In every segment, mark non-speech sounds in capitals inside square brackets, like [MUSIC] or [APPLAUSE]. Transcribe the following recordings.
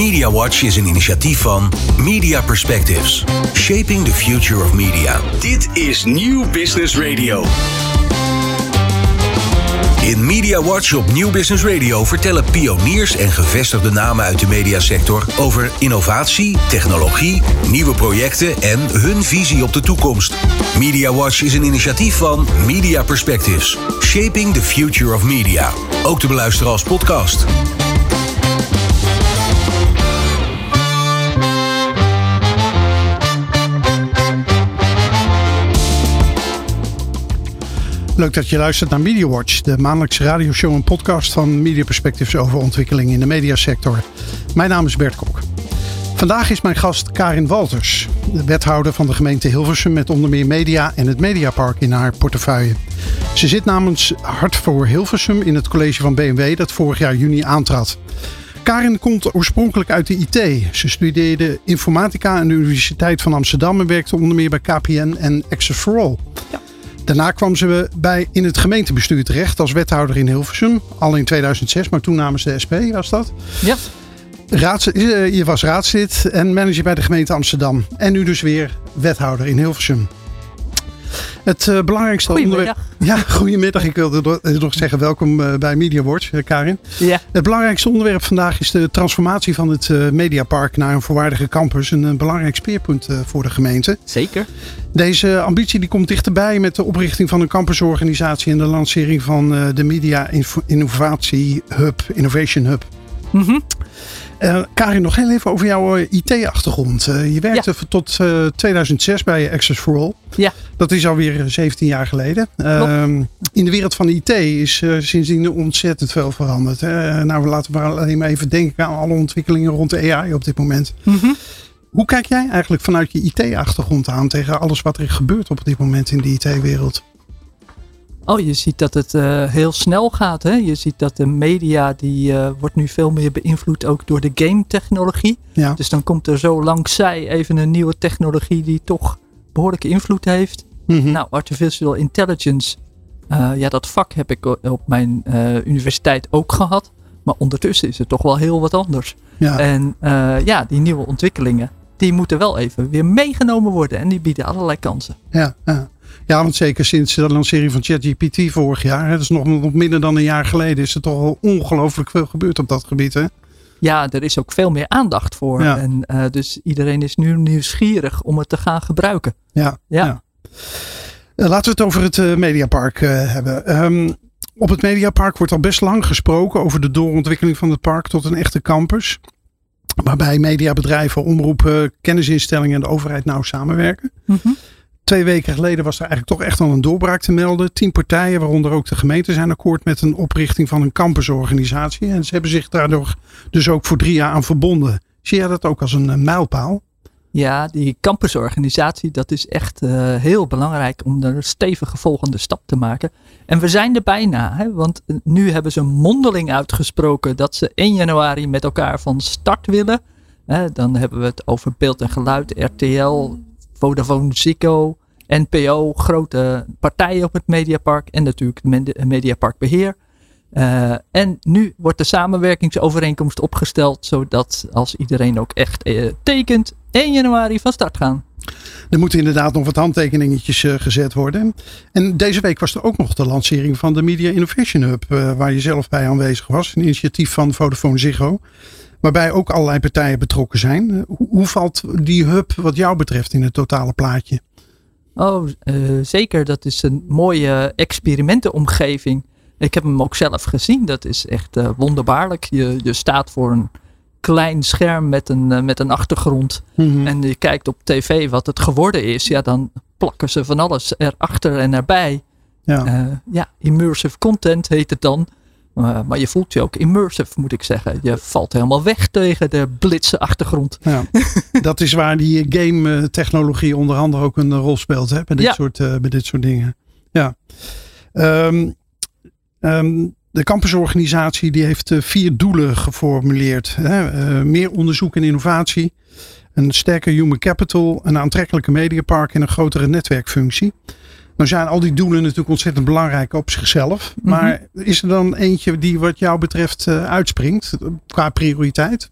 Media Watch is een initiatief van Media Perspectives. Shaping the future of media. Dit is Nieuw Business Radio. In Media Watch op Nieuw Business Radio vertellen pioniers en gevestigde namen uit de mediasector over innovatie, technologie, nieuwe projecten en hun visie op de toekomst. Media Watch is een initiatief van Media Perspectives. Shaping the future of media. Ook te beluisteren als podcast. Leuk dat je luistert naar Media Watch, de maandelijkse radioshow en podcast van Media Perspectives over ontwikkeling in de mediasector. Mijn naam is Bert Kok. Vandaag is mijn gast Karin Walters, de wethouder van de gemeente Hilversum met onder meer media en het Mediapark in haar portefeuille. Ze zit namens Hart voor Hilversum in het college van BMW dat vorig jaar juni aantrad. Karin komt oorspronkelijk uit de IT. Ze studeerde informatica aan de Universiteit van Amsterdam en werkte onder meer bij KPN en Access for All. Daarna kwam ze bij in het gemeentebestuur terecht als wethouder in Hilversum. Al in 2006, maar toen namens de SP was dat. Ja. Raads, eh, je was raadslid en manager bij de gemeente Amsterdam. En nu dus weer wethouder in Hilversum. Het uh, belangrijkste onderwerp. Ja, [LAUGHS] goedemiddag. Ik wilde nog zeggen welkom uh, bij Media Watch, uh, Karin. Ja. Het belangrijkste onderwerp vandaag is de transformatie van het Mediapark naar een volwaardige campus. Een, belangrijk speerpunt voor de gemeente. Zeker. Deze ambitie die komt dichterbij met de oprichting van een campusorganisatie en de lancering van de Media Innovatie Hub, Innovation Hub. Mm uh, Karin, nog heel even over jouw eh, IT-achtergrond. Uh, je werkte tot 2006 bij Access for All. Ja. Dat is alweer 17 jaar geleden. Ehm, in de wereld van IT is sindsdien ontzettend veel veranderd. nou, laten we alleen maar even denken aan alle ontwikkelingen rond de AI op dit moment. Mm Hoe kijk jij eigenlijk vanuit je IT-achtergrond aan tegen alles wat er gebeurt op dit moment in de IT-wereld? Oh, je ziet dat het uh, heel snel gaat. Hè? Je ziet dat de media, die uh, wordt nu veel meer beïnvloed ook door de game technologie. Ja. Dus dan komt er zo langzij even een nieuwe technologie die toch behoorlijke invloed heeft. Mm -hmm. Nou, artificial intelligence, uh, ja dat vak heb ik op mijn universiteit ook gehad. Maar ondertussen is het toch wel heel wat anders. Ja. En ja, die nieuwe ontwikkelingen, die moeten wel even weer meegenomen worden. En die bieden allerlei kansen. Ja, ja. Ja, want zeker sinds de lancering van ChatGPT vorig jaar, dat is nog, nog minder dan een jaar geleden, is er toch al ongelooflijk veel gebeurd op dat gebied. Hè? Ja, er is ook veel meer aandacht voor. Ja. En uh, dus iedereen is nu nieuwsgierig om het te gaan gebruiken. Ja. Ja. ja. Uh, laten we het over het uh, Mediapark hebben. Um, op het Mediapark wordt al best lang gesproken over de doorontwikkeling van het park tot een echte campus. Waarbij mediabedrijven, omroepen, kennisinstellingen en de overheid nauw samenwerken. Mm -hmm. Twee weken geleden was er eigenlijk toch echt al een doorbraak te melden. Tien partijen, waaronder ook de gemeente, zijn akkoord met een oprichting van een campusorganisatie. En ze hebben zich daardoor dus ook voor drie jaar aan verbonden. Zie jij dat ook als een, een mijlpaal? Ja, die campusorganisatie, dat is echt uh, heel belangrijk om een stevige volgende stap te maken. En we zijn er bijna, hè, want nu hebben ze mondeling uitgesproken dat ze 1 januari met elkaar van start willen. Dan hebben we het over beeld en geluid, RTL, Vodafone, Zico, NPO, grote partijen op het Mediapark en natuurlijk het Mediapark Beheer. Uh, en nu wordt de samenwerkingsovereenkomst opgesteld, zodat als iedereen ook echt uh, tekent, 1 januari van start gaan. Er moeten inderdaad nog wat handtekeningetjes uh, gezet worden. En deze week was er ook nog de lancering van de Media Innovation Hub, waar je zelf bij aanwezig was. Een initiatief van Vodafone Ziggo. Waarbij ook allerlei partijen betrokken zijn. Hoe, hoe valt die hub wat jou betreft in het totale plaatje? Oh, zeker. Dat is een mooie experimentenomgeving. Ik heb hem ook zelf gezien. Dat is echt uh, wonderbaarlijk. Je, je staat voor een klein scherm met een, uh, met een achtergrond. Mhm. En je kijkt op tv wat het geworden is. Ja, dan plakken ze van alles erachter en erbij. Ja. ja, immersive content heet het dan. Uh, maar je voelt je ook immersive, moet ik zeggen. Je valt helemaal weg tegen de blitse achtergrond. Ja, [LAUGHS] dat is waar die game technologie onder andere ook een rol speelt hè, bij, dit Ja. soort, bij dit soort dingen. Ja. Um, um, de campusorganisatie die heeft uh, vier doelen geformuleerd. Hè? Uh, meer onderzoek en innovatie. Een sterker human capital. Een aantrekkelijke mediapark en een grotere netwerkfunctie. Nou zijn al die doelen natuurlijk ontzettend belangrijk op zichzelf. Mhm. Maar is er dan eentje die wat jou betreft uh, uitspringt qua prioriteit?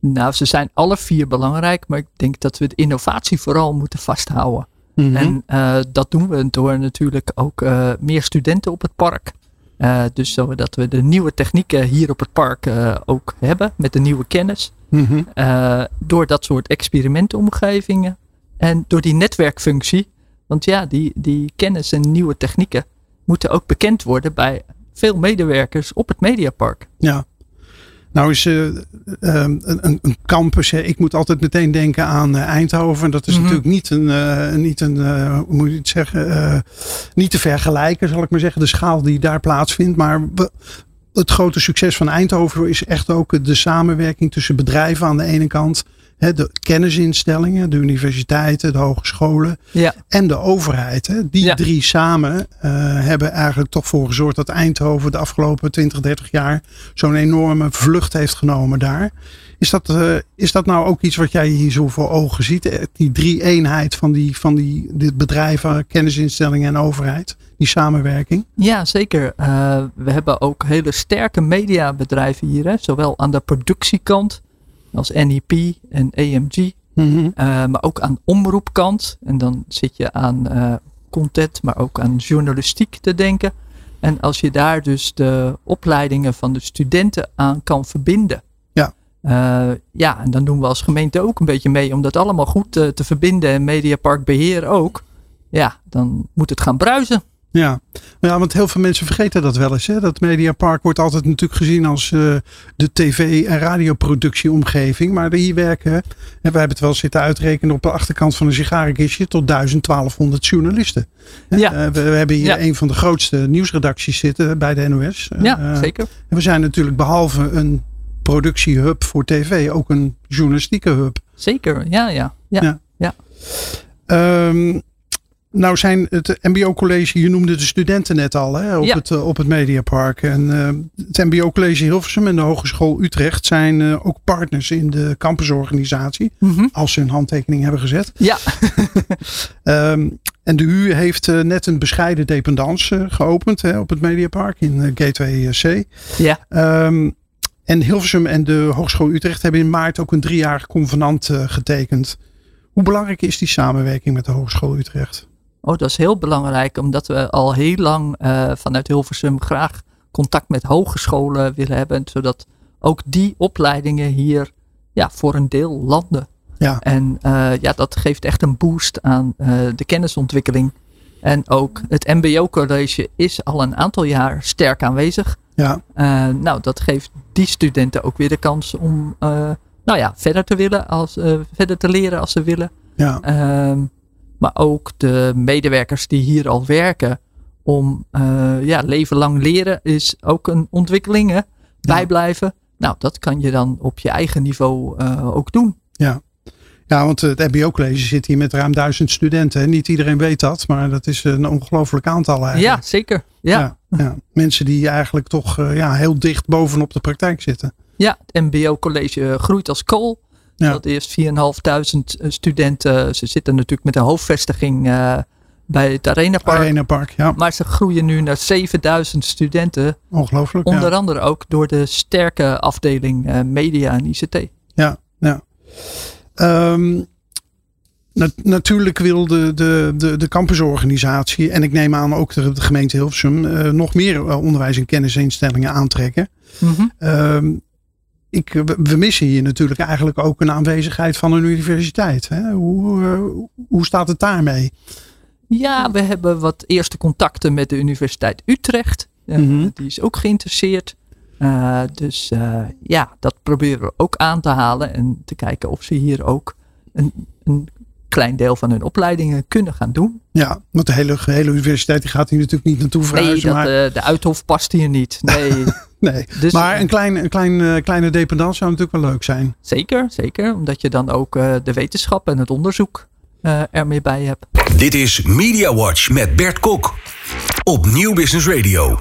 Nou, ze zijn alle vier belangrijk, maar ik denk dat we de innovatie vooral moeten vasthouden. Mhm. En uh, dat doen we door natuurlijk ook uh, meer studenten op het park. Uh, dus zodat we de nieuwe technieken hier op het park ook hebben met de nieuwe kennis. Mhm. door dat soort experimentenomgevingen en door die netwerkfunctie. Want ja, die, die kennis en nieuwe technieken moeten ook bekend worden bij veel medewerkers op het Mediapark. Ja. Nou is uh, een, een, campus, hè. ik moet altijd meteen denken aan uh, Eindhoven. Dat is Mhm. natuurlijk niet een, uh, niet een hoe moet je het zeggen, niet te vergelijken, zal ik maar zeggen, de schaal die daar plaatsvindt. Maar we, het grote succes van Eindhoven is echt ook de samenwerking tussen bedrijven aan de ene kant, hè, de kennisinstellingen, de universiteiten, de hogescholen Ja. en de overheid. Hè. Die Ja. drie samen uh, hebben eigenlijk toch voor gezorgd dat Eindhoven de afgelopen 20, 30 jaar zo'n enorme vlucht heeft genomen daar. Is dat, uh, is dat nou ook iets wat jij hier zo voor ogen ziet? Die drie eenheid van die, van die dit bedrijven, kennisinstellingen en overheid, die samenwerking? Ja, zeker. Uh, we hebben ook hele sterke mediabedrijven hier, hè? zowel aan de productiekant als NEP en AMG. Mm -hmm. uh, maar ook aan omroepkant. En dan zit je aan uh, content, maar ook aan journalistiek te denken. En als je daar dus de opleidingen van de studenten aan kan verbinden. Ja. Uh, ja, en dan doen we als gemeente ook een beetje mee om dat allemaal goed te, te verbinden. En Mediapark Beheer ook. Ja, dan moet het gaan bruisen. Ja. ja, want heel veel mensen vergeten dat wel eens. Hè? Dat Mediapark wordt altijd natuurlijk gezien als uh, de tv- en radioproductieomgeving. Maar hier werken, en we hebben het wel zitten uitrekenen op de achterkant van een sigarenkistje, tot 1200 journalisten. Ja. Uh, we, we, hebben hier ja. een van de grootste nieuwsredacties zitten bij de NOS. Ja, uh, zeker. En we zijn natuurlijk behalve een productiehub voor tv ook een journalistieke hub. Zeker, ja, ja. ja. Ja. ja. Um, nou zijn het MBO-college, je noemde de studenten net al hè, op, Ja. het, uh, op het Mediapark. En uh, het MBO-college Hilversum en de Hogeschool Utrecht zijn uh, ook partners in de campusorganisatie. Mm -hmm. Als ze hun handtekening hebben gezet. Ja. um, [LAUGHS] en de U heeft uh, net een bescheiden dependance geopend hè, op het Mediapark in Gateway C. Ja. Um, en Hilversum en de Hogeschool Utrecht hebben in maart ook een driejarig convenant getekend. Hoe belangrijk is die samenwerking met de Hogeschool Utrecht? Oh, dat is heel belangrijk, omdat we al heel lang uh, vanuit Hilversum graag contact met hogescholen willen hebben. Zodat ook die opleidingen hier ja, voor een deel landen. Ja. En uh, ja, dat geeft echt een boost aan uh, de kennisontwikkeling. En ook het MBO-college is al een aantal jaar sterk aanwezig. Ja. Uh, nou, dat geeft die studenten ook weer de kans om nou ja, verder te willen, als, verder te leren als ze willen. Ja. Maar ook de medewerkers die hier al werken om uh, ja, leven lang leren is ook een ontwikkeling. Hè? Bijblijven. Nou, dat kan je dan op je eigen niveau uh, ook doen. Ja. Ja, want het MBO-college zit hier met ruim duizend studenten. Niet iedereen weet dat, maar dat is een ongelooflijk aantal eigenlijk. Ja, zeker. Ja. Ja, ja. Mensen die eigenlijk toch uh, ja, heel dicht bovenop de praktijk zitten. Ja, het MBO-college groeit als kool. Ja. Dat is 4.500 studenten. Ze zitten natuurlijk met een hoofdvestiging uh, bij het Arena Park. Arena Park, ja. Maar ze groeien nu naar 7000 studenten. Ongelooflijk. Onder ja. andere ook door de sterke afdeling uh, media en ICT. Ja, ja. Um, nat natuurlijk wil de, de, de, de campusorganisatie en ik neem aan ook de, de gemeente Hilversum uh, nog meer onderwijs- en kennisinstellingen aantrekken. Mm -hmm. um, ik, we missen hier natuurlijk eigenlijk ook een aanwezigheid van een universiteit. Hè? Hoe, uh, hoe staat het daarmee? Ja, we hebben wat eerste contacten met de Universiteit Utrecht. Uh, Mhm. mm -hmm. Die is ook geïnteresseerd. Uh, dus ja, dat proberen we ook aan te halen. En te kijken of ze hier ook een, een klein deel van hun opleidingen kunnen gaan doen. Ja, want de hele, hele universiteit die gaat hier natuurlijk niet naartoe verhuizen. Nee, dat, maar... de uithof past hier niet. Nee. [LAUGHS] nee. Dus, maar een, klein, een klein, uh, kleine dependance zou natuurlijk wel leuk zijn. Zeker, zeker. Omdat je dan ook uh, de wetenschap en het onderzoek uh, er mee bij hebt. Dit is Media Watch met Bert Kok. Op Nieuw Business Radio.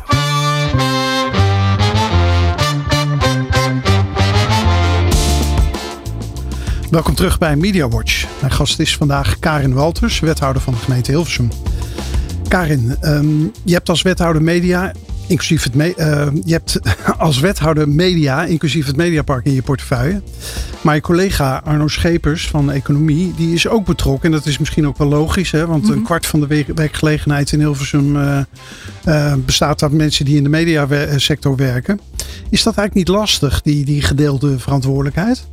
Welkom terug bij Media Watch. Mijn gast is vandaag Karin Walters, wethouder van de gemeente Hilversum. Karin, um, je hebt als wethouder media inclusief het me- eh, je hebt [LAUGHS] als wethouder media, inclusief het Mediapark in je portefeuille. Maar je collega Arno Schepers van Economie, die is ook betrokken. En dat is misschien ook wel logisch, hè? want een kwart van de werk- werkgelegenheid in Hilversum eh, eh, bestaat uit mensen die in de mediasector werken. Is dat eigenlijk niet lastig, die, die gedeelde verantwoordelijkheid?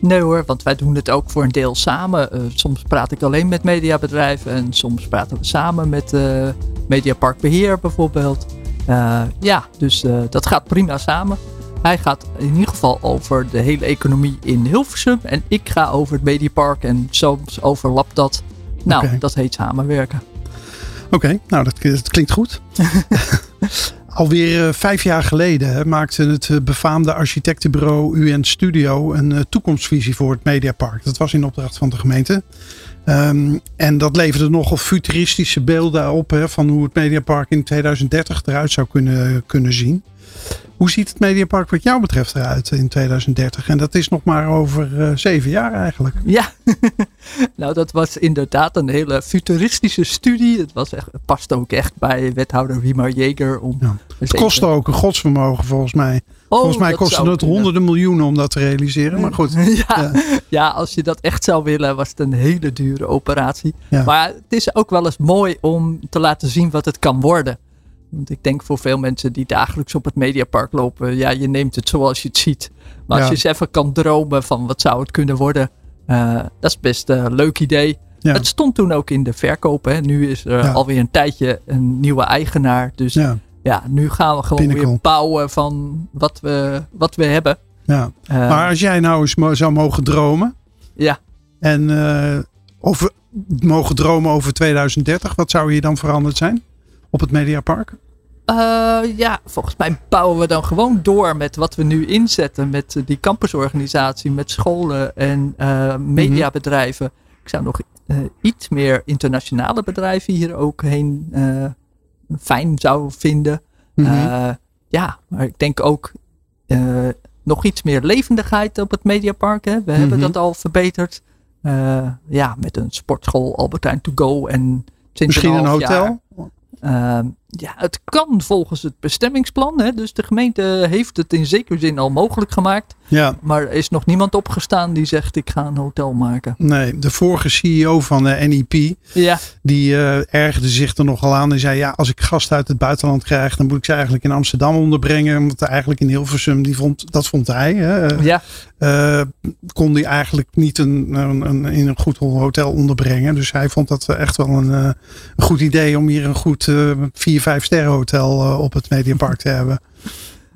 Nee hoor, want wij doen het ook voor een deel samen. Soms praat ik alleen met mediabedrijven en soms praten we samen met eh Mediapark Beheer bijvoorbeeld. Eh, ja, dus eh, dat gaat prima samen. Hij gaat in ieder geval over de hele economie in Hilversum en ik ga over het Mediapark en soms overlapt dat. Nou, dat heet samenwerken. Oké, nou dat, dat klinkt goed. [LAUGHS] Alweer eh, vijf jaar geleden hè, maakte het befaamde architectenbureau UN Studio een toekomstvisie voor het Mediapark. Dat was in opdracht van de gemeente. Ehm, en dat leverde nogal futuristische beelden op hè, van hoe het Mediapark in 2030 eruit zou kunnen, kunnen zien. Hoe ziet het Mediapark wat jou betreft eruit in 2030? En dat is nog maar over eh, zeven jaar eigenlijk. Ja, [LAUGHS] nou dat was inderdaad een hele futuristische studie. Het, was echt, past ook echt bij wethouder Wimar Jeger. Om Ja. Het kostte ook een godsvermogen volgens mij. Oh, volgens mij dat kostte het honderden miljoenen om dat te realiseren. Maar goed, [LAUGHS] Ja, Ja. ja. als je dat echt zou willen, was het een hele dure operatie. Ja. Maar het is ook wel eens mooi om te laten zien wat het kan worden. Want ik denk voor veel mensen die dagelijks op het Mediapark lopen, ja, je neemt het zoals je het ziet. Maar als je eens even kan dromen van wat zou het kunnen worden, eh, dat is best een leuk idee. Ja. Het stond toen ook in de verkoop. Hè. Nu is er Ja. alweer een tijdje een nieuwe eigenaar. Dus ja, ja, nu gaan we gewoon Pinnacle. weer bouwen van wat we, wat we hebben. ja. Eh, Maar als jij nou eens zou mogen dromen ja. en eh, over, mogen dromen over 2030, wat zou hier dan veranderd zijn op het Mediapark? Eh, ja, volgens mij bouwen we dan gewoon door met wat we nu inzetten. Met die campusorganisatie, met scholen en eh, mediabedrijven. Ik zou nog iets meer internationale bedrijven hier ook heen fijn zou vinden. Mhm. Eh, ja, maar ik denk ook eh, nog iets meer levendigheid op het Mediapark. Hè. We hebben Mhm. dat al verbeterd. Eh, ja, met een sportschool, Albertijn to go en Misschien een hotel? Ehm, ja, het kan volgens het bestemmingsplan. Hè? Dus de gemeente heeft het in zekere zin al mogelijk gemaakt. Ja, Maar er is nog niemand opgestaan die zegt ik ga een hotel maken. nee. De vorige CEO van de NEP, Ja, die eh, ergerde zich er nogal aan. En zei, ja, als ik gasten uit het buitenland krijg, dan moet ik ze eigenlijk in Amsterdam onderbrengen. Want eigenlijk in Hilversum, die vond, dat vond hij. Hè, eh, ja, eh, kon hij eigenlijk niet een, een, een- in een goed hotel onderbrengen. Dus hij vond dat echt wel een, een goed idee om hier een goed eh 4, 5 sterren hotel op het Mediapark te hebben.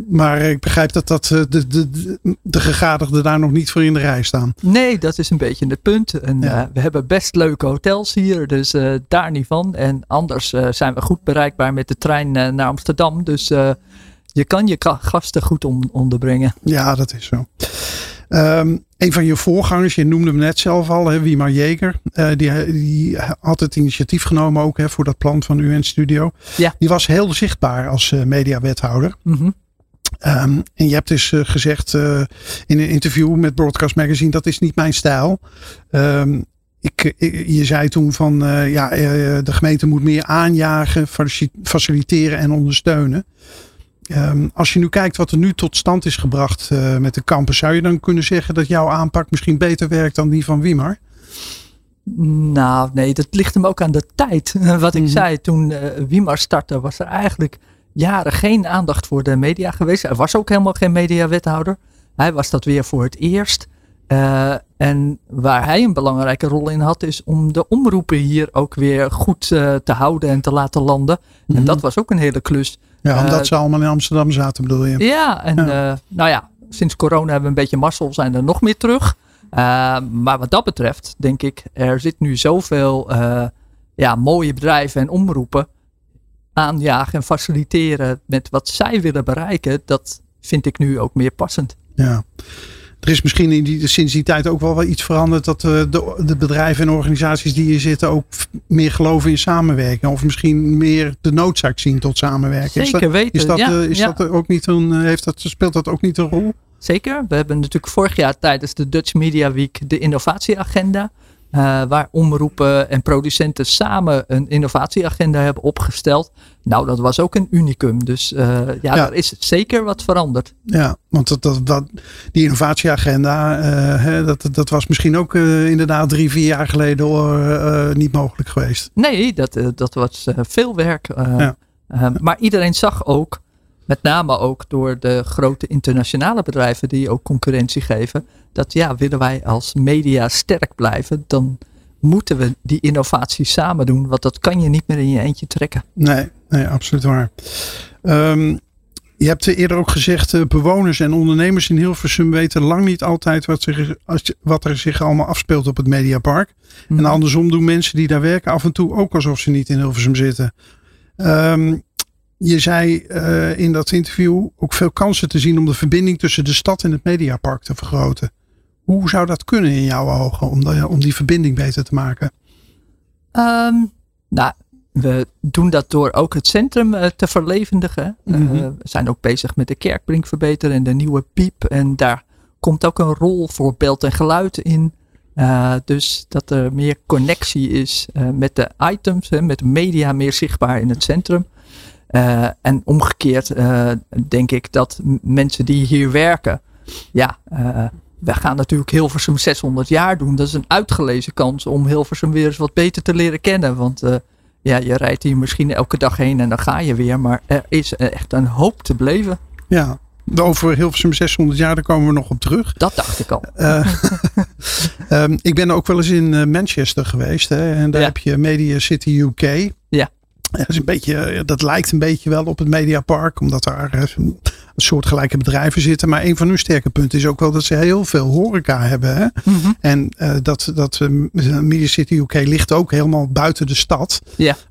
Maar ik begrijp dat, dat eh, de, de, de, de gegadigden daar nog niet voor in de rij staan. nee, dat is een beetje het punt. En Ja. eh, we hebben best leuke hotels hier, dus eh, daar niet van. En anders zijn we goed bereikbaar met de trein naar Amsterdam. Dus je kan je gasten goed on- onderbrengen. Ja, dat is zo. Ehm, een van je voorgangers, je noemde hem net zelf al, hè, Wiemar Jeger. eh, die, die had het initiatief genomen ook hè, voor dat plan van UN Studio. Ja. Die was heel zichtbaar als eh, mediawethouder. Mhm. Ehm, en je hebt dus eh, gezegd eh, in een interview met Broadcast Magazine, dat is niet mijn stijl. Ehm, ik, ik- je zei toen van, eh, ja, de gemeente moet meer aanjagen, faci- faciliteren en ondersteunen. Ehm, als je nu kijkt wat er nu tot stand is gebracht met de campus, zou je dan kunnen zeggen dat jouw aanpak misschien beter werkt dan die van Wimar? Nou, nee, dat ligt hem ook aan de tijd. [LAUGHS] Wat ik Mhm. zei, toen Wimar startte, was er eigenlijk jaren geen aandacht voor de media geweest. Er was ook helemaal geen mediawethouder. Hij was dat weer voor het eerst. Eh, en waar hij een belangrijke rol in had, is om de omroepen hier ook weer goed eh, te houden en te laten landen. En Mhm. dat was ook een hele klus. Ja, omdat Eh, ze allemaal in Amsterdam zaten, bedoel je? Ja, en Ja. nou ja, sinds corona hebben we een beetje mazzel, zijn er nog meer terug. Maar wat dat betreft, denk ik, er zit nu zoveel ja, mooie bedrijven en omroepen aanjagen en faciliteren met wat zij willen bereiken. Dat vind ik nu ook meer passend. Ja. Er is misschien in die, sinds die tijd ook wel wel iets veranderd dat eh, de, de bedrijven en organisaties die hier zitten ook meer geloven in samenwerking. Of misschien meer de noodzaak zien tot samenwerken. Is dat, Zeker weten. is dat, ja, eh, is ja. dat ook niet een, eh, heeft dat, speelt dat ook niet een rol? Zeker. We hebben natuurlijk vorig jaar tijdens de Dutch Media Week de innovatieagenda eh, waar omroepen en producenten samen een innovatieagenda hebben opgesteld. Nou, dat was ook een unicum. Dus uh, ja, ja, er is zeker wat veranderd. Ja, want dat, dat, dat, die innovatieagenda, uh, hè, dat, dat was misschien ook inderdaad drie, vier jaar geleden niet mogelijk geweest. Nee, dat, dat was veel werk. Ja. maar iedereen zag ook met name ook door de grote internationale bedrijven die ook concurrentie geven. Dat ja, willen wij als media sterk blijven, dan moeten we die innovatie samen doen. Want dat kan je niet meer in je eentje trekken. Nee, nee absoluut waar. Um, je hebt eerder ook gezegd, uh, bewoners en ondernemers in Hilversum weten lang niet altijd wat, zich, wat er zich allemaal afspeelt op het Mediapark. En mhm. andersom doen mensen die daar werken af en toe ook alsof ze niet in Hilversum zitten. Um, je zei uh, in dat interview ook veel kansen te zien om de verbinding tussen de stad en het Mediapark te vergroten. Hoe zou dat kunnen in jouw ogen om, de, om die verbinding beter te maken? Um, nou, we doen dat door ook het centrum uh, te verlevendigen. Mm -hmm. uh, we zijn ook bezig met de kerkbrink verbeteren en de nieuwe piep. En daar komt ook een rol voor beeld en geluid in. Uh, dus dat er meer connectie is met de items, met de media meer zichtbaar in het centrum. Uh, en omgekeerd uh, denk ik dat mensen die hier werken, ja, uh, we gaan natuurlijk Hilversum 600 jaar doen. Dat is een uitgelezen kans om Hilversum weer eens wat beter te leren kennen. Want ja, je rijdt hier misschien elke dag heen en dan ga je weer. Maar er is echt een hoop te beleven. Ja, over Hilversum 600 jaar, daar komen we nog op terug. Dat dacht ik al. um, [LAUGHS] ik ben ook wel eens in Manchester geweest. Hè, en daar ja. heb je Media City UK. Ja. Dat, is een beetje, dat lijkt een beetje wel op het Mediapark, omdat daar eh, een soortgelijke bedrijven zitten. Maar een van hun sterke punten is ook wel dat ze heel veel horeca hebben. Hè? Mm -hmm. En uh, dat, dat uh, Media City UK ligt ook helemaal buiten de stad.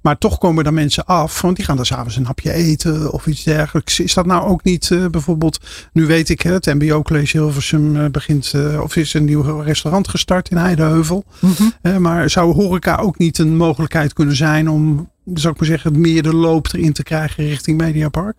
Maar toch komen er mensen af, want die gaan daar s'avonds een hapje eten of iets dergelijks. Is dat nou ook niet uh, bijvoorbeeld, nu weet ik het MBO College Hilversum begint, of is een nieuw restaurant gestart in Heideheuvel. Mm -hmm. maar zou horeca ook niet een mogelijkheid kunnen zijn om zou ik maar zeggen, meer de loop erin te krijgen richting Mediapark?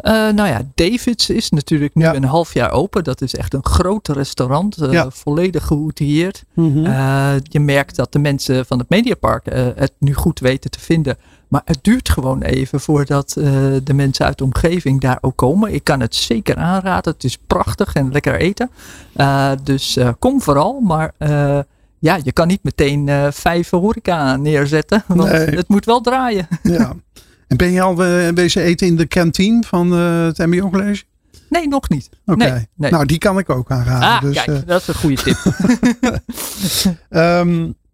Uh, nou ja, Davids is natuurlijk nu ja. een half jaar open. Dat is echt een groot restaurant, uh, ja. volledig geoutilleerd. Mm -hmm. uh, je merkt dat de mensen van het Mediapark het nu goed weten te vinden. Maar het duurt gewoon even voordat de mensen uit de omgeving daar ook komen. Ik kan het zeker aanraden. Het is prachtig en lekker eten. dus kom vooral, maar ja, je kan niet meteen uh, vijf horeca neerzetten. [LAUGHS] Want nee. het moet wel draaien. [LAUGHS] Ja. En ben je al bezig eten in de kantine van uh, het MBO College? Nee, nog niet. Oké. Okay. Nee, nee. Nou, die kan ik ook aanraden. Ah, dus, kijk, dat is een goede tip. um, [LAUGHS]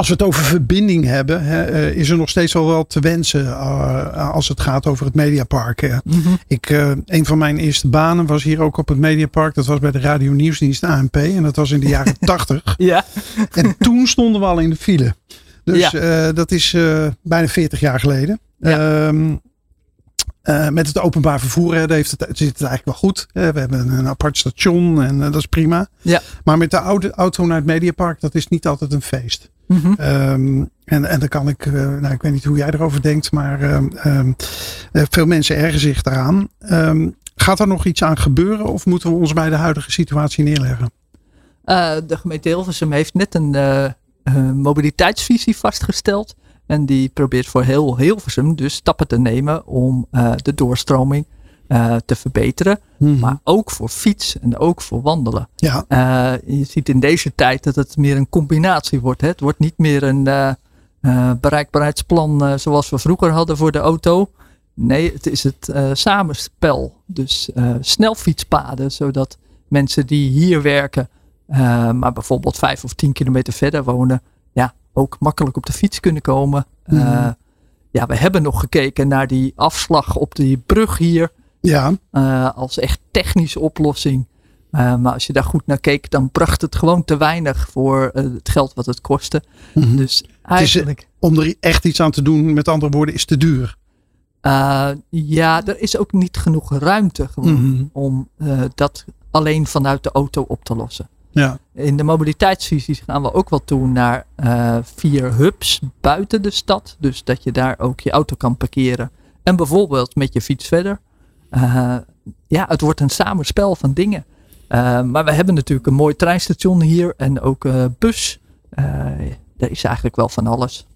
als we het over verbinding hebben, hè, is er nog steeds wel wat te wensen uh, als het gaat over het Mediapark. Mm -hmm. Ik, uh, een van mijn eerste banen was hier ook op het Mediapark. Dat was bij de Radio Nieuwsdienst ANP en dat was in de [LAUGHS] jaren tachtig. ja. En toen stonden we al in de file. Dus ja. uh, dat is bijna 40 jaar geleden. Ja. Um, uh, met het openbaar vervoer hè, heeft het, zit het eigenlijk wel goed. we hebben een apart station en uh, dat is prima. Ja. Maar met de oude, auto naar het Mediapark, dat is niet altijd een feest. Mm -hmm. um, en, en dan kan ik, uh, nou ik weet niet hoe jij erover denkt, maar um, veel mensen ergen zich daaraan. gaat er nog iets aan gebeuren of moeten we ons bij de huidige situatie neerleggen? de gemeente Hilversum heeft net een mobiliteitsvisie vastgesteld. En die probeert voor heel Hilversum dus stappen te nemen om uh, de doorstroming uh, te verbeteren. -hmm. Maar ook voor fiets en ook voor wandelen. Ja. Uh, je ziet in deze tijd dat het meer een combinatie wordt. Hè? Het wordt niet meer een bereikbaarheidsplan zoals we vroeger hadden voor de auto. Nee, het is het samenspel. Dus snelfietspaden, zodat mensen die hier werken, maar bijvoorbeeld vijf of tien kilometer verder wonen, ja, ook makkelijk op de fiets kunnen komen. Mm. Uh, ja, we hebben nog gekeken naar die afslag op die brug hier. Ja. Uh, als echt technische oplossing. Uh, maar als je daar goed naar keek, dan bracht het gewoon te weinig voor het geld wat het kostte. Mm -hmm. Dus eigenlijk. Is, om er echt iets aan te doen, met andere woorden, is te duur. ja, er is ook niet genoeg ruimte gewoon mm -hmm. om dat alleen vanuit de auto op te lossen. Ja. In de mobiliteitsvisies gaan we ook wel toe naar uh, vier hubs buiten de stad. Dus dat je daar ook je auto kan parkeren. En bijvoorbeeld met je fiets verder. Uh, ja, het wordt een samenspel van dingen. Uh, maar we hebben natuurlijk een mooi treinstation hier en ook bus. er is eigenlijk wel van alles.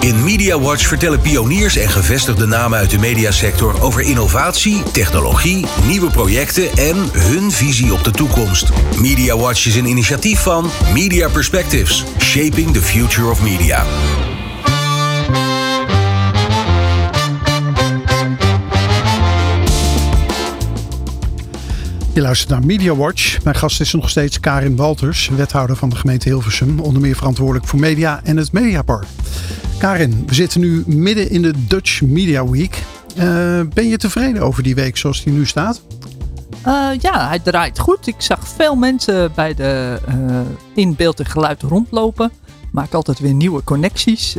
In Media Watch vertellen pioniers en gevestigde namen uit de mediasector over innovatie, technologie, nieuwe projecten en hun visie op de toekomst. Media Watch is een initiatief van Media Perspectives, Shaping the Future of Media. Je luistert naar Media Watch. Mijn gast is nog steeds Karin Walters, wethouder van de gemeente Hilversum, onder meer verantwoordelijk voor media en het Mediapark. Karin, we zitten nu midden in de Dutch Media Week. Uh, ben je tevreden over die week zoals die nu staat? Uh, ja, hij draait goed. Ik zag veel mensen bij de uh, in beeld en geluid rondlopen. Maak altijd weer nieuwe connecties.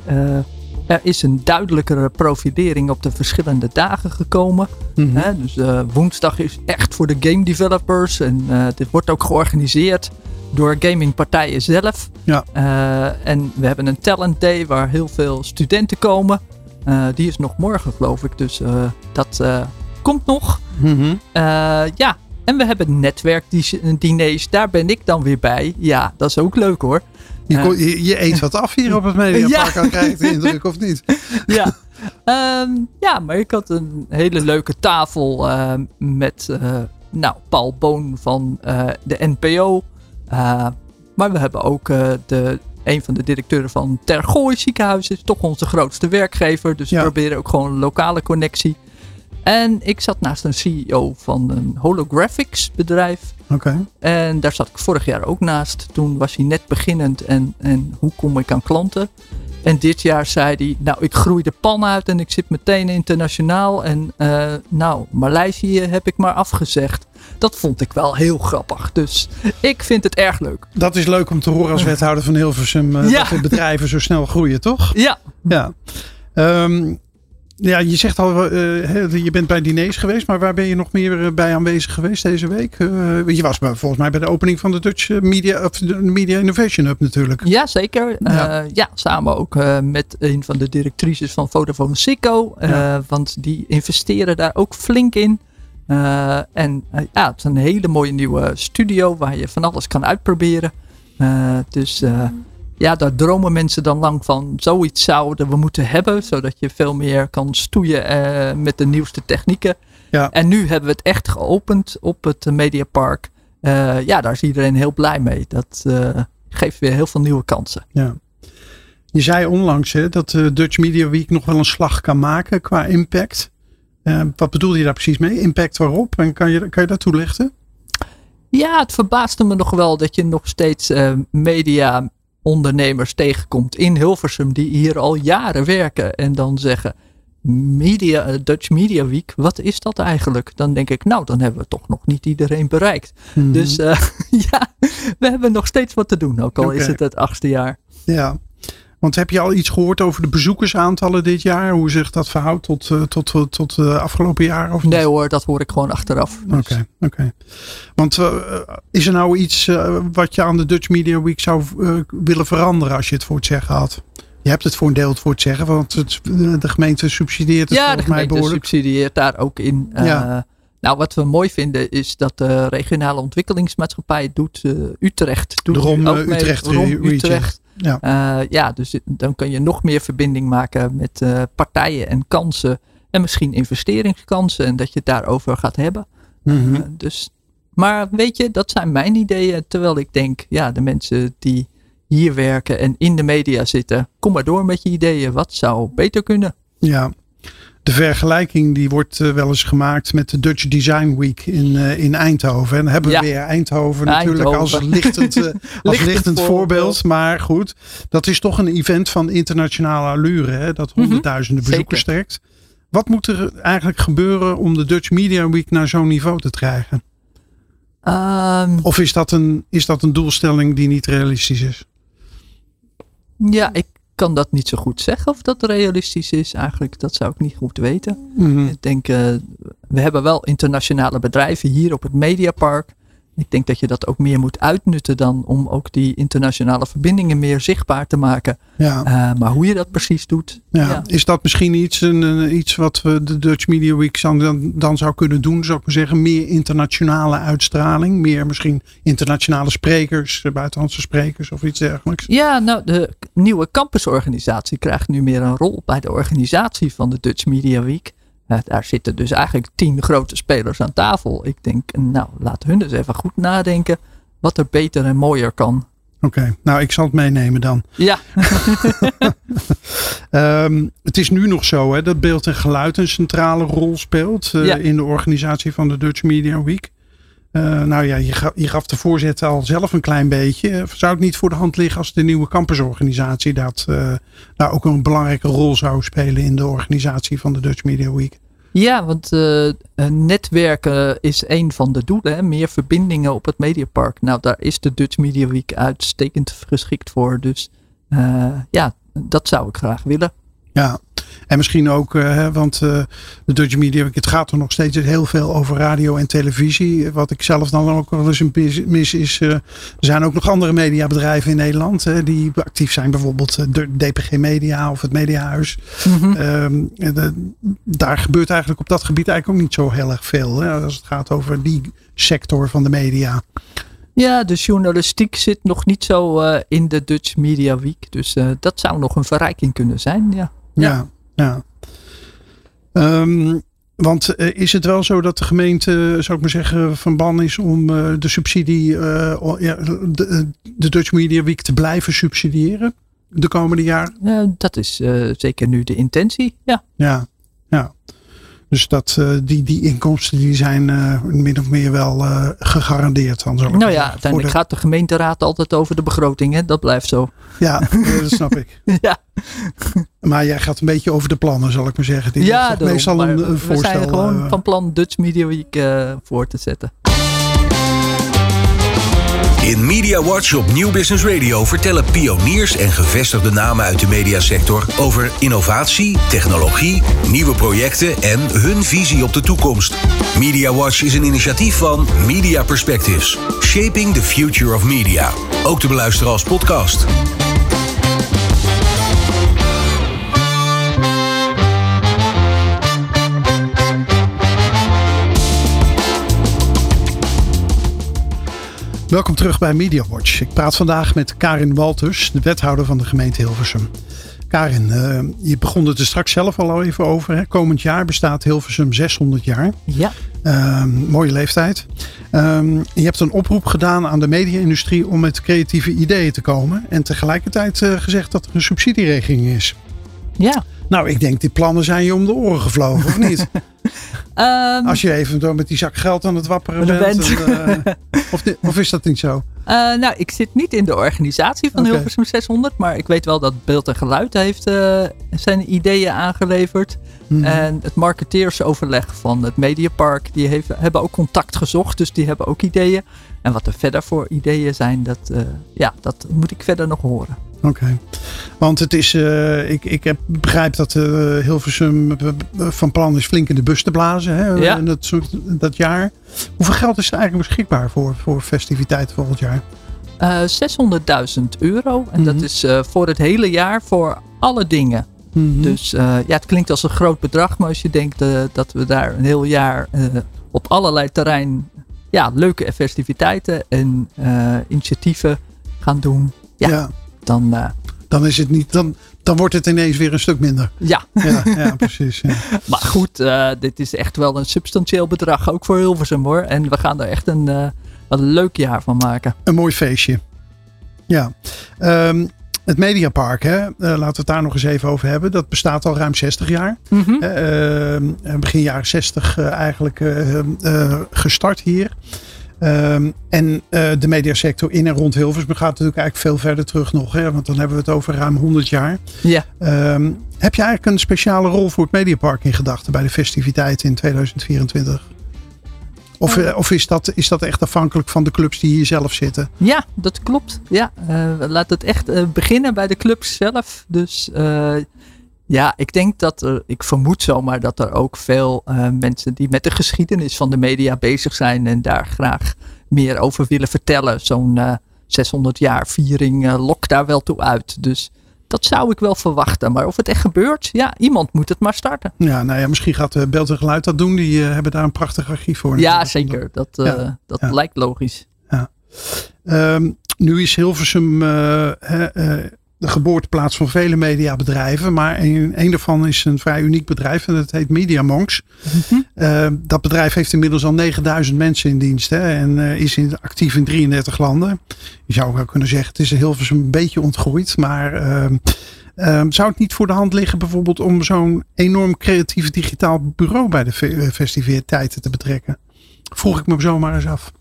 Er is een duidelijkere profilering op de verschillende dagen gekomen. Mm -hmm. dus woensdag is echt voor de game developers. En dit wordt ook georganiseerd door gamingpartijen zelf. Ja. Uh, en we hebben een talent day waar heel veel studenten komen. die is nog morgen geloof ik. Dus dat komt nog. Mm -hmm. ja, en we hebben netwerkdiners. Daar ben ik dan weer bij. Ja, dat is ook leuk hoor. Je, kon, je, je, eet wat af hier op het Mediapark, ja. krijg ik de indruk, of niet? [LAUGHS] Ja. Um, ja, maar ik had een hele leuke tafel uh, met nou, Paul Boon van de NPO. Maar we hebben ook de, een van de directeuren van Tergooi ziekenhuis. is toch onze grootste werkgever. Dus we proberen ook gewoon een lokale connectie. En ik zat naast een CEO van een holographics bedrijf. Oké. En daar zat ik vorig jaar ook naast. Toen was hij net beginnend en, en hoe kom ik aan klanten? En dit jaar zei hij, nou ik groei de pan uit en ik zit meteen internationaal. En uh, nou, Maleisië heb ik maar afgezegd. Dat vond ik wel heel grappig. Dus ik vind het erg leuk. Dat is leuk om te horen als [LAUGHS] wethouder van Hilversum. Uh, ja. Dat de bedrijven zo snel groeien, toch? Ja. Ja. Um, ja, je zegt al, uh, je bent bij diners geweest, maar waar ben je nog meer bij aanwezig geweest deze week? Uh, je was volgens mij bij de opening van de Dutch Media, of de Media Innovation Hub natuurlijk. Ja, zeker. Ja, uh, ja samen ook met een van de directrices van Vodafone Sico, ja. want die investeren daar ook flink in. en ja, het is een hele mooie nieuwe studio waar je van alles kan uitproberen. dus ja, daar dromen mensen dan lang van. Zoiets zouden we moeten hebben, zodat je veel meer kan stoeien uh, met de nieuwste technieken. Ja. En nu hebben we het echt geopend op het Mediapark. Uh, ja, daar is iedereen heel blij mee. Dat uh, geeft weer heel veel nieuwe kansen. Ja. Je zei onlangs hè, dat de Dutch Media Week nog wel een slag kan maken qua impact. wat bedoel je daar precies mee? Impact waarop? En kan je, kan je dat toelichten? Ja, het verbaasde me nog wel dat je nog steeds media ondernemers tegenkomt in Hilversum die hier al jaren werken en dan zeggen media, eh, Dutch Media Week, wat is dat eigenlijk? Dan denk ik, nou, dan hebben we toch nog niet iedereen bereikt. Mhm. Dus uh, [LAUGHS] ja, we hebben nog steeds wat te doen, ook al is het het achtste jaar. Ja, want heb je al iets gehoord over de bezoekersaantallen dit jaar? Hoe zich dat verhoudt tot, uh, tot, tot, tot uh, afgelopen jaar? Of niet? Nee hoor, dat hoor ik gewoon achteraf. Oké, Dus, oké. Want uh, is er nou iets wat je aan de Dutch Media Week zou willen veranderen als je het voor het zeggen had? Je hebt het voor een deel voor het zeggen, want het, de gemeente subsidieert het ja, de volgens mij gemeente subsidieert daar ook in. Ja. Nou, wat we mooi vinden is dat de regionale ontwikkelingsmaatschappij het doet. uh, Utrecht doet De ROM, ook eh, mee. Utrecht ROM. Utrecht. Ja. Uh, ja, dus dan kan je nog meer verbinding maken met uh, partijen en kansen. En misschien investeringskansen. En dat je het daarover gaat hebben. Mhm. Uh, dus, maar weet je, dat zijn mijn ideeën. Terwijl ik denk, ja, de mensen die hier werken en in de media zitten. Kom maar door met je ideeën. Wat zou beter kunnen? Ja. De vergelijking die wordt uh, wel eens gemaakt met de Dutch Design Week in, uh, in Eindhoven. En dan hebben we Ja. weer Eindhoven, natuurlijk als [LAUGHS] lichtend, uh, als Lichtend lichtend voorbeeld. Maar goed, dat is toch een event van internationale allure. Hè, dat Mhm. honderdduizenden bezoekers trekt. Wat moet er eigenlijk gebeuren om de Dutch Media Week naar zo'n niveau te krijgen? Um, Of is dat, een, is dat een doelstelling die niet realistisch is? ja, ik kan dat niet zo goed zeggen of dat realistisch is. Eigenlijk, dat zou ik niet goed weten. Mhm. Ik denk, uh, we hebben wel internationale bedrijven hier op het Mediapark. Ik denk dat je dat ook meer moet uitnutten dan om ook die internationale verbindingen meer zichtbaar te maken. Ja. Uh, maar hoe je dat precies doet. Ja. ja. Is dat misschien iets, een, iets wat we de Dutch Media Week dan, dan zou kunnen doen? Zou ik maar zeggen, meer internationale uitstraling? Meer misschien internationale sprekers, buitenlandse sprekers of iets dergelijks? Ja, nou de nieuwe campusorganisatie krijgt nu meer een rol bij de organisatie van de Dutch Media Week. Uh, daar zitten dus eigenlijk tien grote spelers aan tafel. Ik denk, nou, laat hun dus even goed nadenken wat er beter en mooier kan. Oké, okay, nou ik zal het meenemen dan. Ja. um, [LAUGHS] het is nu nog zo hè, dat beeld en geluid een centrale rol speelt uh, ja. in de organisatie van de Dutch Media Week. Uh, nou ja, je gaf, je gaf de voorzitter al zelf een klein beetje. Zou het niet voor de hand liggen als de nieuwe campusorganisatie dat uh, daar ook een belangrijke rol zou spelen in de organisatie van de Dutch Media Week? Ja, want uh, netwerken is een van de doelen. Meer verbindingen op het Mediapark. Nou, daar is de Dutch Media Week uitstekend geschikt voor. Dus ja, dat zou ik graag willen. Ja, en misschien ook, uh, want uh, de Dutch Media, het gaat er nog steeds heel veel over radio en televisie. Wat ik zelf dan ook wel eens een mis is, uh, er zijn ook nog andere mediabedrijven in Nederland die actief zijn. Bijvoorbeeld de DPG Media of het Mediahuis. Mm -hmm. daar gebeurt eigenlijk op dat gebied eigenlijk ook niet zo heel erg veel. Hè, als het gaat over die sector van de media. Ja, de journalistiek zit nog niet zo in de Dutch Media Week. Dus dat zou nog een verrijking kunnen zijn, ja. Ja, ja. Um, want uh, is het wel zo dat de gemeente, zou ik maar zeggen, van ban is om uh, de subsidie, ja, de, de, Dutch Media Week te blijven subsidiëren de komende jaren? Ja, dat is zeker nu de intentie, ja. Ja, ja. Dus dat, uh, die, die inkomsten die zijn uh, min of meer wel uh, gegarandeerd. Dan, nou ja, uiteindelijk de... gaat de gemeenteraad altijd over de begroting. Hè? Dat blijft zo. Ja, dat snap ik. [LAUGHS] ja. Maar jij gaat een beetje over de plannen, zal ik maar zeggen. Die ja, daarom, meestal een, een we voorstel. zijn gewoon van plan Dutch Media Week voor te zetten. In Media Watch op Nieuw Business Radio vertellen pioniers en gevestigde namen uit de mediasector over innovatie, technologie, nieuwe projecten en hun visie op de toekomst. Media Watch is een initiatief van Media Perspectives, Shaping the Future of Media. Ook te beluisteren als podcast. Welkom terug bij Media Watch. Ik praat vandaag met Karin Walters, de wethouder van de gemeente Hilversum. Karin, uh, je begon het er straks zelf al even over. Hè? Komend jaar bestaat Hilversum 600 jaar. Ja. Uh, mooie leeftijd. Uh, je hebt een oproep gedaan aan de media-industrie om met creatieve ideeën te komen. En tegelijkertijd uh, gezegd dat er een subsidieregeling is. Ja. Nou, ik denk die plannen zijn je om de oren gevlogen, of niet? Um, [LAUGHS] Als je even door met die zak geld aan het wapperen bent. bent. En, uh, of, of, is dat niet zo? Uh, nou, ik zit niet in de organisatie van okay. Hilversum 600. Maar ik weet wel dat Beeld en Geluid heeft uh, zijn ideeën aangeleverd. Mm. En het marketeersoverleg van het Mediapark. Die heeft, hebben ook contact gezocht. Dus die hebben ook ideeën. En wat er verder voor ideeën zijn. Dat, ja, dat moet ik verder nog horen. Oké. Okay. Want het is, uh, ik, ik heb, begrijp dat uh, Hilversum van plan is flink in de bus te blazen hè, ja. dat, dat jaar. Hoeveel geld is er eigenlijk beschikbaar voor, voor festiviteiten volgend jaar? Uh, 600.000 euro. En mm -hmm. dat is voor het hele jaar voor alle dingen. Mm -hmm. Dus ja, het klinkt als een groot bedrag. Maar als je denkt dat we daar een heel jaar op allerlei terrein ja, leuke festiviteiten en initiatieven gaan doen. ja. ja dan, uh, dan is het niet. Dan, dan wordt het ineens weer een stuk minder. Ja, ja, ja precies. Ja. [LAUGHS] maar goed, uh, dit is echt wel een substantieel bedrag, ook voor Hilversum hoor. En we gaan er echt een, uh, een leuk jaar van maken. Een mooi feestje. Ja. Um, het Mediapark, hè, uh, laten we het daar nog eens even over hebben. Dat bestaat al ruim 60 jaar. Mm -hmm. uh, begin jaren 60 uh, eigenlijk gestart hier. Um, en uh, de mediasector in en rond Hilversum gaat natuurlijk eigenlijk veel verder terug nog. Hè? Want dan hebben we het over ruim 100 jaar. Ja. Um, heb je eigenlijk een speciale rol voor het Mediapark in gedachten bij de festiviteiten in 2024? Of, uh, of is, dat, is dat echt afhankelijk van de clubs die hier zelf zitten? Ja, dat klopt. Ja, uh, laat het echt beginnen bij de clubs zelf. Dus ja, ik denk dat er, ik vermoed zomaar dat er ook veel uh, mensen die met de geschiedenis van de media bezig zijn en daar graag meer over willen vertellen. Zo'n 600 jaar viering lokt daar wel toe uit. Dus dat zou ik wel verwachten. Maar of het echt gebeurt, ja, iemand moet het maar starten. Ja, nou ja, misschien gaat uh, Beeld en Geluid dat doen. Die hebben daar een prachtig archief voor. Ja, zeker. Dat, dat lijkt logisch. Ja. Um, nu is Hilversum de geboorteplaats van vele mediabedrijven. Maar een, een daarvan is een vrij uniek bedrijf en dat heet MediaMonks. Mm dat bedrijf heeft inmiddels al 9000 mensen in dienst hè, en uh, is in, actief in 33 landen. Je zou wel kunnen zeggen, het is heel veel een beetje ontgroeid. Maar uh, zou het niet voor de hand liggen bijvoorbeeld om zo'n enorm creatief digitaal bureau bij de festiviteiten te betrekken? Vroeg ik me zomaar eens af.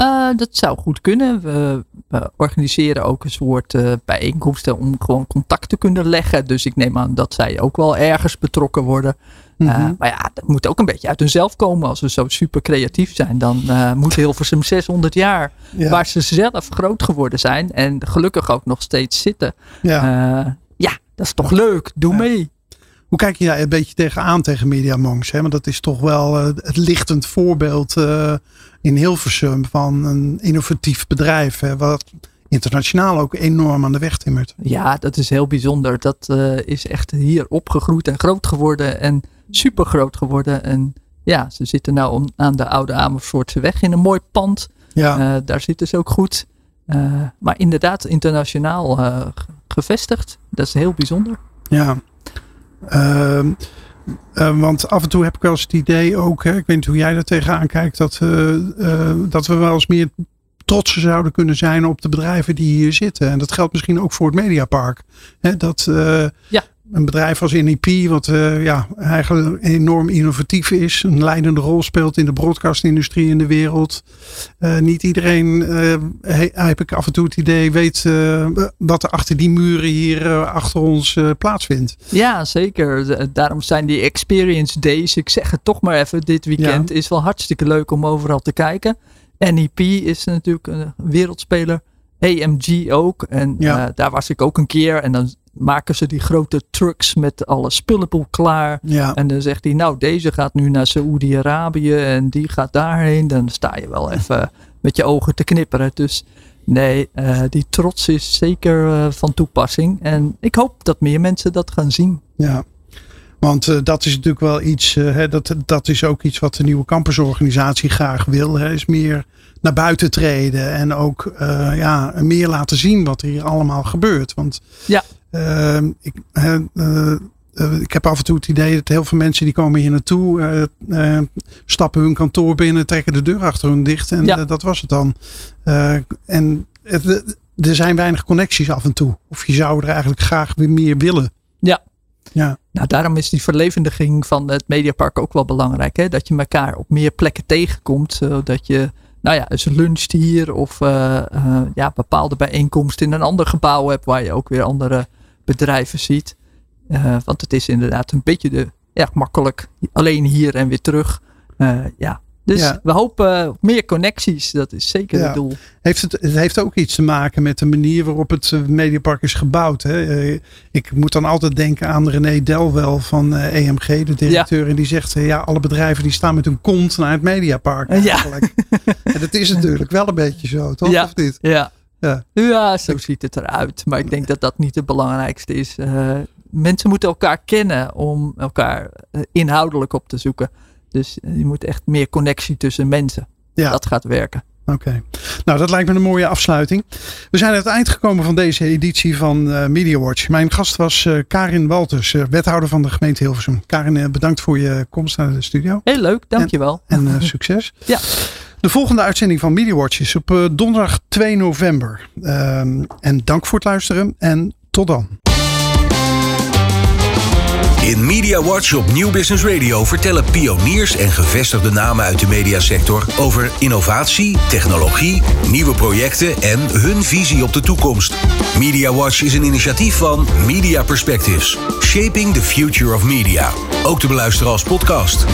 Uh, dat zou goed kunnen. We, we organiseren ook een soort uh, bijeenkomsten om gewoon contact te kunnen leggen. Dus ik neem aan dat zij ook wel ergens betrokken worden. Mm -hmm. uh, maar ja, dat moet ook een beetje uit hunzelf komen. Als ze zo super creatief zijn, dan moet Hilversum [LAUGHS] 600 jaar, ja. waar ze zelf groot geworden zijn en gelukkig ook nog steeds zitten. Ja, ja dat is toch leuk. Doe ja. mee. Hoe kijk je daar een beetje tegenaan tegen Media Monks? Hè? Want dat is toch wel het lichtend voorbeeld in Hilversum van een innovatief bedrijf. Hè, wat internationaal ook enorm aan de weg timmert. Ja, dat is heel bijzonder. Dat uh, is echt hier opgegroeid en groot geworden en super groot geworden. En ja, ze zitten nou aan de oude Amersfoortse weg in een mooi pand. Ja. Uh, daar zitten ze ook goed. Uh, maar inderdaad, internationaal gevestigd. Dat is heel bijzonder. Ja. Ehm, uh, want af en toe heb ik wel eens het idee ook, hè, ik weet niet hoe jij daar tegenaan kijkt, dat, uh, uh, dat we wel eens meer trots zouden kunnen zijn op de bedrijven die hier zitten. En dat geldt misschien ook voor het Mediapark. Hè, dat, ja een bedrijf als NEP, wat uh, ja, eigenlijk enorm innovatief is, een leidende rol speelt in de broadcastindustrie in de wereld. Uh, niet iedereen, uh, heb ik af en toe het idee, weet wat er achter die muren hier achter ons plaatsvindt. Ja, zeker. Daarom zijn die Experience Days, ik zeg het toch maar even, dit weekend ja. is wel hartstikke leuk om overal te kijken. NEP is natuurlijk een wereldspeler. AMG ook. En ja. daar was ik ook een keer. En dan maken ze die grote trucks met alle spullenboel klaar. Ja. En dan zegt hij, nou deze gaat nu naar Saoedi-Arabië en die gaat daarheen. Dan sta je wel [LAUGHS] even met je ogen te knipperen. Dus nee, uh, die trots is zeker uh, van toepassing. En ik hoop dat meer mensen dat gaan zien. Ja. Want uh, dat is natuurlijk wel iets, hè, dat, dat is ook iets wat de nieuwe campusorganisatie graag wil. Hè, is meer naar buiten treden en ook ja, meer laten zien wat hier allemaal gebeurt. Want ja. Uh, ik, uh, ik heb af en toe het idee dat heel veel mensen die komen hier naartoe, uh, stappen hun kantoor binnen, trekken de deur achter hun dicht en ja. dat was het dan. en het, er zijn weinig connecties af en toe. Of je zou er eigenlijk graag weer meer willen. Ja. Ja. Nou, daarom is die verlevendiging van het Mediapark ook wel belangrijk. Hè? Dat je elkaar op meer plekken tegenkomt. Zodat je nou ja, eens luncht hier of ja, bepaalde bijeenkomsten in een ander gebouw hebt waar je ook weer andere bedrijven ziet. Uh, want het is inderdaad een beetje de, ja, makkelijk. Alleen hier en weer terug. Uh, ja. Dus ja. we hopen op meer connecties. Dat is zeker ja. het doel. Heeft het, het heeft ook iets te maken met de manier waarop het eh, Mediapark is gebouwd. Hè? Ik moet dan altijd denken aan René Delwel van EMG, de directeur. Ja. En die zegt, ja, alle bedrijven die staan met hun kont naar het Mediapark eigenlijk. [LAUGHS] en dat is natuurlijk wel een beetje zo, toch? Of niet? Ja. Ja. ja, zo ziet het eruit. Maar ik denk dat dat niet het belangrijkste is. Uh, mensen moeten elkaar kennen om elkaar uh, inhoudelijk op te zoeken. Dus uh, je moet echt meer connectie tussen mensen. Ja. Dat gaat werken. Oké, okay. nou dat lijkt me een mooie afsluiting. We zijn aan het eind gekomen van deze editie van uh, Media Watch. Mijn gast was uh, Karin Walters, uh, wethouder van de gemeente Hilversum. Karin, bedankt voor je komst naar de studio. Heel leuk, dankjewel. En, en succes. ja. De volgende uitzending van Media Watch is op uh, donderdag 2 november. Um, en dank voor het luisteren en tot dan. In Media Watch op Nieuw Business Radio vertellen pioniers en gevestigde namen uit de mediasector over innovatie, technologie, nieuwe projecten en hun visie op de toekomst. Media Watch is een initiatief van Media Perspectives, Shaping the Future of Media. Ook te beluisteren als podcast.